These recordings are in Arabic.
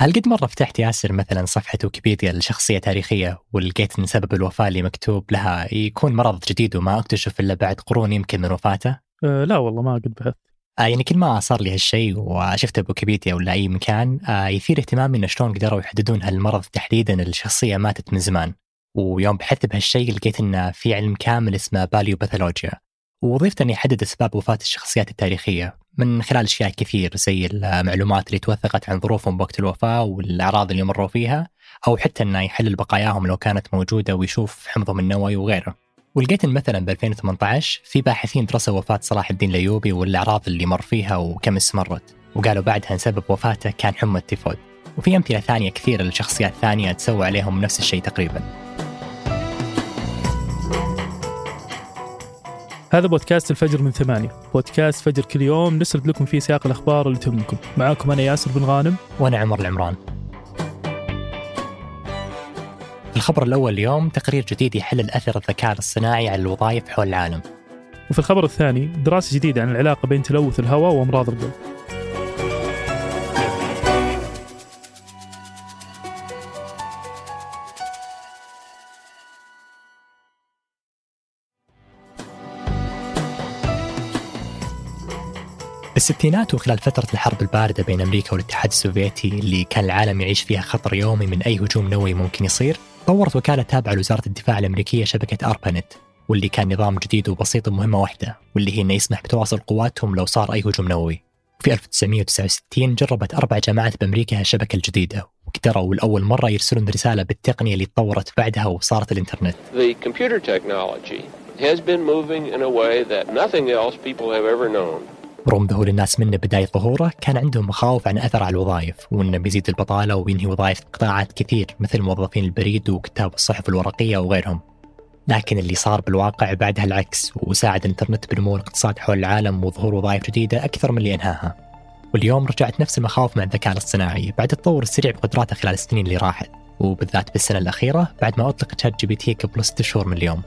هل قد مرة فتحت ياسر مثلا صفحة ويكيبيديا لشخصية تاريخية ولقيت أن سبب الوفاة اللي مكتوب لها يكون مرض جديد وما أكتشف إلا بعد قرون يمكن من وفاته؟ أه لا والله ما قد بحثت. آه يعني كل ما صار لي هالشيء وشفته بويكيبيديا ولا أي مكان آه يثير اهتمامي إنه شلون قدروا يحددون هالمرض تحديدا الشخصية ماتت من زمان. ويوم بحثت بهالشيء لقيت إنه في علم كامل اسمه باليوباثولوجيا ووظيفته أن يحدد أسباب وفاة الشخصيات التاريخية. من خلال أشياء كثير زي المعلومات اللي توثقت عن ظروفهم بوقت الوفاة والأعراض اللي مروا فيها أو حتى أنه يحلل بقاياهم لو كانت موجودة ويشوف حمضهم النووي وغيره. ولقيت إن مثلا ب 2018 في باحثين درسوا وفاة صلاح الدين الأيوبي والأعراض اللي مر فيها وكم استمرت. وقالوا بعدها أن سبب وفاته كان حمى التيفود. وفي أمثلة ثانية كثيرة لشخصيات ثانية تسوى عليهم نفس الشيء تقريباً. هذا بودكاست الفجر من ثمانية. بودكاست فجر كل يوم نسرد لكم فيه سياق الأخبار اللي تهمكم. معاكم أنا ياسر بن غانم. وأنا عمر العمران. الخبر الأول اليوم تقرير جديد يحلل أثر الذكاء الاصطناعي على الوظائف حول العالم. وفي الخبر الثاني دراسة جديدة عن العلاقة بين تلوث الهواء وأمراض القلب. بالستينات وخلال فترة الحرب الباردة بين أمريكا والاتحاد السوفيتي اللي كان العالم يعيش فيها خطر يومي من أي هجوم نووي ممكن يصير طورت وكالة تابعة لوزارة الدفاع الأمريكية شبكة أربانت واللي كان نظام جديد وبسيط ومهمة واحدة واللي هي إنه يسمح بتواصل قواتهم لو صار أي هجوم نووي في 1969 جربت أربع جامعات بأمريكا هالشبكة الجديدة وقدروا لأول مرة يرسلون رسالة بالتقنية اللي تطورت بعدها وصارت الإنترنت. The computer technology has been moving in a way that nothing else people have ever known. رغم ذهول الناس منه بداية ظهوره كان عندهم مخاوف عن أثر على الوظائف وأنه بيزيد البطالة وينهي وظائف قطاعات كثير مثل موظفين البريد وكتاب الصحف الورقية وغيرهم. لكن اللي صار بالواقع بعدها العكس وساعد الإنترنت بنمو الاقتصاد حول العالم وظهور وظائف جديدة أكثر من اللي أنهاها. واليوم رجعت نفس المخاوف مع الذكاء الاصطناعي بعد التطور السريع بقدراته خلال السنين اللي راحت. وبالذات بالسنة الأخيرة بعد ما أطلق ChatGPT قبل ست شهور من اليوم.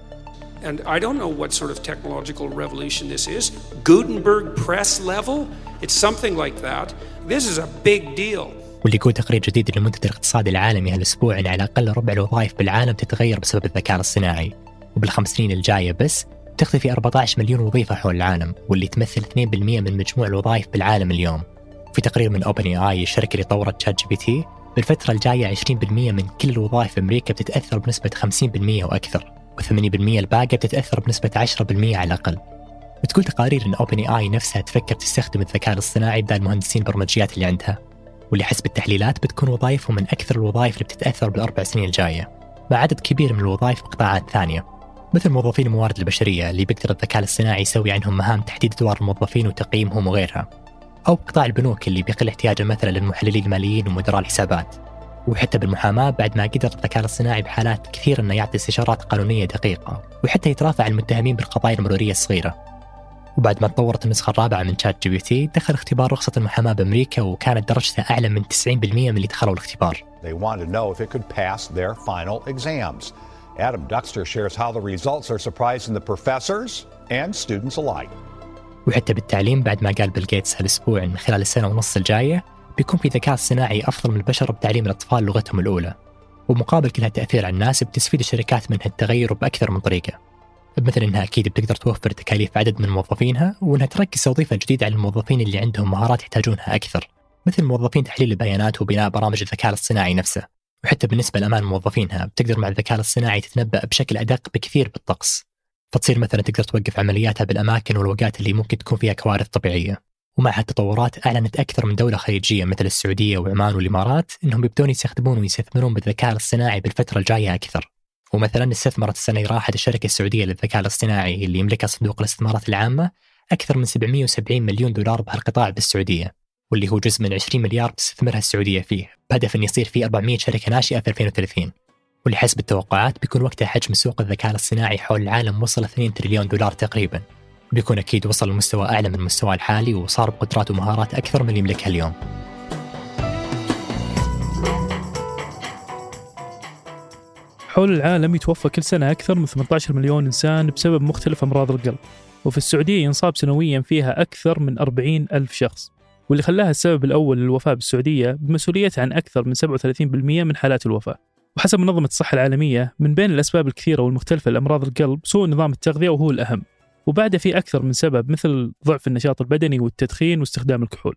And I don't know what sort of technological revolution this is. Gutenberg press level? It's something like that. This is a big deal. واللي يقول تقرير جديد للمنتدى الاقتصادي العالمي هالاسبوع إن على الأقل ربع الوظائف بالعالم تتغير بسبب الذكاء الاصطناعي وبالخمس سنين الجاية بس تختفي 14 مليون وظيفة حول العالم واللي تمثل 2% من مجموع الوظائف بالعالم اليوم. في تقرير من OpenAI الشركة اللي طورت شات جي بي تي بالفترة الجاية 20% من كل الوظائف في أمريكا بتتأثر بنسبة 50% وأكثر و80% الباقية بتتأثر بنسبة 10% على الأقل. بتقول تقارير أن OpenAI نفسها تفكر تستخدم الذكاء الاصطناعي بدال مهندسين البرمجيات اللي عندها واللي حسب التحليلات بتكون وظائفهم من أكثر الوظائف اللي بتتأثر بالأربع سنين الجاية مع عدد كبير من الوظائف بقطاعات ثانية. مثل موظفين الموارد البشرية اللي بيقدر الذكاء الاصطناعي يسوي عنهم مهام تحديد أدوار الموظفين وتقييمهم وغيرها أو قطاع البنوك اللي بيقل احتياجه مثلا للمحللين الماليين ومدراء الحسابات. وحتى بالمحاماة بعد ما قدر الذكاء الاصطناعي بحالات كثير أنه يعطي استشارات قانونية دقيقة وحتى يترافع المتهمين بالقضايا المرورية الصغيرة وبعد ما تطورت النسخة الرابعة من شات جي بي تي دخل اختبار رخصة المحاماة بأمريكا وكانت درجته أعلى من 90% من اللي دخلوا الاختبار. They wanted to know if it could pass their final exams. Adam Duxter shares how the results are surprising the professors and students alike. وحتى بالتعليم بعد ما قال بيل جيتس هالأسبوع إن خلال السنة ونص الجاية بيكون في ذكاء صناعي أفضل من البشر بتعليم الأطفال لغتهم الأولى ومقابل كل هالتأثير على الناس بتستفيد الشركات من هالتغير بأكثر من طريقة. بمثل إنها أكيد بتقدر توفر تكاليف عدد من موظفينها وإنها تركز توظيف جديد على الموظفين اللي عندهم مهارات يحتاجونها أكثر مثل موظفين تحليل البيانات وبناء برامج الذكاء الاصطناعي نفسه. وحتى بالنسبة لأمان موظفينها بتقدر مع الذكاء الاصطناعي تتنبأ بشكل أدق بكثير بالطقس. فتصير مثلا تقدر توقف عملياتها بالأماكن والوقات اللي ممكن تكون فيها كوارث طبيعية. ومع هالتطورات أعلنت أكثر من دولة خليجية مثل السعودية وعمان والإمارات أنهم يبدون يستخدمون ويستثمرون بالذكاء الاصطناعي بالفترة الجاية أكثر. ومثلا استثمرت السنة اللي راحت الشركة السعودية للذكاء الاصطناعي اللي يملكها صندوق الاستثمارات العامة أكثر من 770 مليون دولار بهالقطاع بالسعودية واللي هو جزء من 20 مليار تستثمرها السعودية فيه بهدف أن يصير فيه 400 شركة ناشئة في 2030 واللي حسب التوقعات بيكون وقتها حجم سوق الذكاء الاصطناعي حول العالم وصل 2 تريليون دولار تقريبا. بيكون أكيد وصل لمستوى أعلى من مستواه الحالي وصار بقدرات ومهارات أكثر من اللي يملكها اليوم. حول العالم يتوفى كل سنة أكثر من 18 مليون إنسان بسبب مختلف أمراض القلب وفي السعودية ينصاب سنويا فيها أكثر من 40 ألف شخص واللي خلاها السبب الأول للوفاة بالسعودية بمسؤوليتها عن أكثر من 37% من حالات الوفاة. وحسب منظمة الصحة العالمية من بين الأسباب الكثيرة والمختلفة لأمراض القلب سوء نظام التغذية وهو الأهم. وبعده في أكثر من سبب مثل ضعف النشاط البدني والتدخين واستخدام الكحول.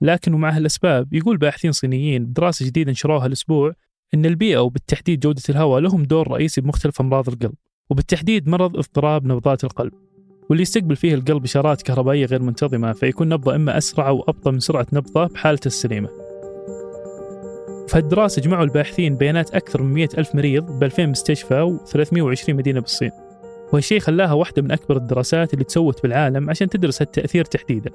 لكن ومع هالأسباب يقول باحثين صينيين بدراسة جديدة نشروها الأسبوع أن البيئة وبالتحديد جودة الهواء لهم دور رئيسي بمختلف أمراض القلب وبالتحديد مرض اضطراب نبضات القلب. واللي يستقبل فيه القلب إشارات كهربائية غير منتظمة فيكون نبضة إما أسرع أو أبطأ من سرعة نبضة بحالته السليمة. في الدراسة جمعوا الباحثين بيانات أكثر من 100 ألف مريض ب 2000 مستشفى و320 مدينة بالصين. وهالشيء خلاها واحدة من أكبر الدراسات اللي تسوت بالعالم عشان تدرس هالتأثير تحديدا.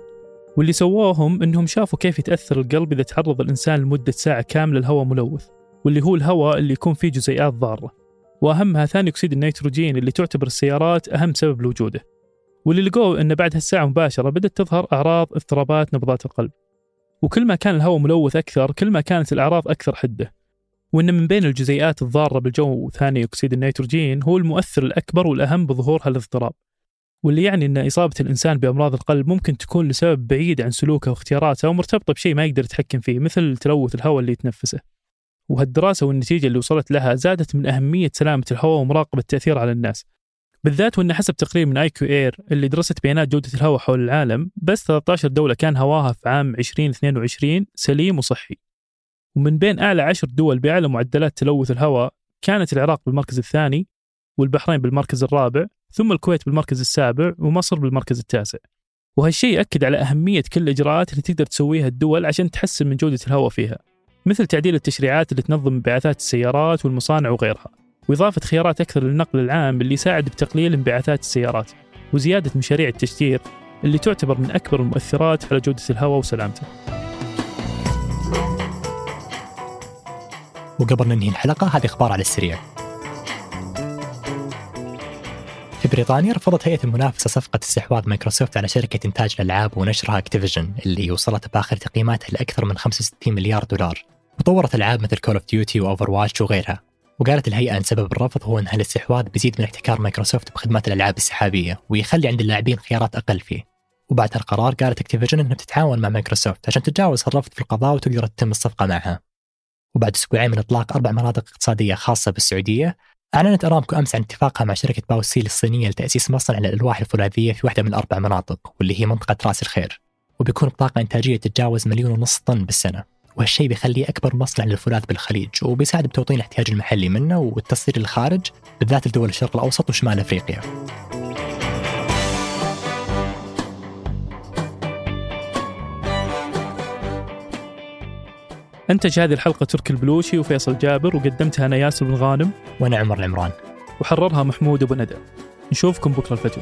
واللي سووهم إنهم شافوا كيف يتأثر القلب إذا تعرض الإنسان لمدة ساعة كاملة لهواء ملوث واللي هو الهواء اللي يكون فيه جزيئات ضارة. وأهمها ثاني أكسيد النيتروجين اللي تعتبر السيارات أهم سبب لوجوده. واللي لقوه انه بعد هالساعة مباشرة بدأت تظهر أعراض اضطرابات نبضات القلب. وكل ما كان الهواء ملوث أكثر كل ما كانت الأعراض أكثر حدة. وإن من بين الجزيئات الضارة بالجو ثاني أكسيد النيتروجين هو المؤثر الأكبر والأهم بظهور هالاضطراب واللي يعني إن إصابة الإنسان بأمراض القلب ممكن تكون لسبب بعيد عن سلوكه واختياراته ومرتبطه بشيء ما يقدر يتحكم فيه مثل تلوث الهواء اللي يتنفسه. وهالدراسة والنتيجة اللي وصلت لها زادت من أهمية سلامة الهواء ومراقبة التأثير على الناس. بالذات وإن حسب تقرير من IQAir اللي درست بيانات جودة الهواء حول العالم بس 13 دولة كان هواها في عام 2022 سليم وصحي. ومن بين أعلى عشر دول بأعلى معدلات تلوث الهواء كانت العراق بالمركز الثاني والبحرين بالمركز الرابع ثم الكويت بالمركز السابع ومصر بالمركز التاسع. وهالشيء يأكد على أهمية كل الإجراءات اللي تقدر تسويها الدول عشان تحسن من جودة الهواء فيها مثل تعديل التشريعات اللي تنظم انبعاثات السيارات والمصانع وغيرها وإضافة خيارات أكثر للنقل العام اللي يساعد بتقليل انبعاثات السيارات وزيادة مشاريع التشجير اللي تعتبر من أكبر المؤثرات على جودة الهواء وسلامته. وقبل ننهي الحلقة هذه أخبار على السريع. في بريطانيا رفضت هيئة المنافسة صفقة استحواذ مايكروسوفت على شركة إنتاج الألعاب ونشرها Activision اللي وصلت بآخر تقييماتها لأكثر من 65 مليار دولار. وطورت ألعاب مثل Call of Duty و Overwatch وغيرها. وقالت الهيئة أن سبب الرفض هو أن هالاستحواذ بيزيد من احتكار مايكروسوفت بخدمات الألعاب السحابية ويخلي عند اللاعبين خيارات أقل فيه. وبعد القرار قالت Activision إنها بتتعاون مع مايكروسوفت عشان تتجاوز الرفض في القضاء وتقدر تتم الصفقة معها. وبعد أسبوعين من إطلاق أربع مناطق اقتصادية خاصة بالسعودية، أعلنت أرامكو أمس عن اتفاقها مع شركة باوستيل الصينية لتأسيس مصنع للألواح الفولاذية في واحدة من الأربع مناطق واللي هي منطقة رأس الخير. وبيكون بطاقة إنتاجية تتجاوز مليون ونص طن بالسنة. وهالشيء بيخليه أكبر مصنع للفولاذ بالخليج وبيساعد بتوطين الاحتياج المحلي منه والتصدير للخارج بالذات لدول الشرق الأوسط وشمال أفريقيا. أنتج هذه الحلقة تركي البلوشي وفيصل جابر وقدمتها أنا ياسر بن غانم وأنا عمر العمران. وحررها محمود أبو ندى نشوفكم بكرة الفجر.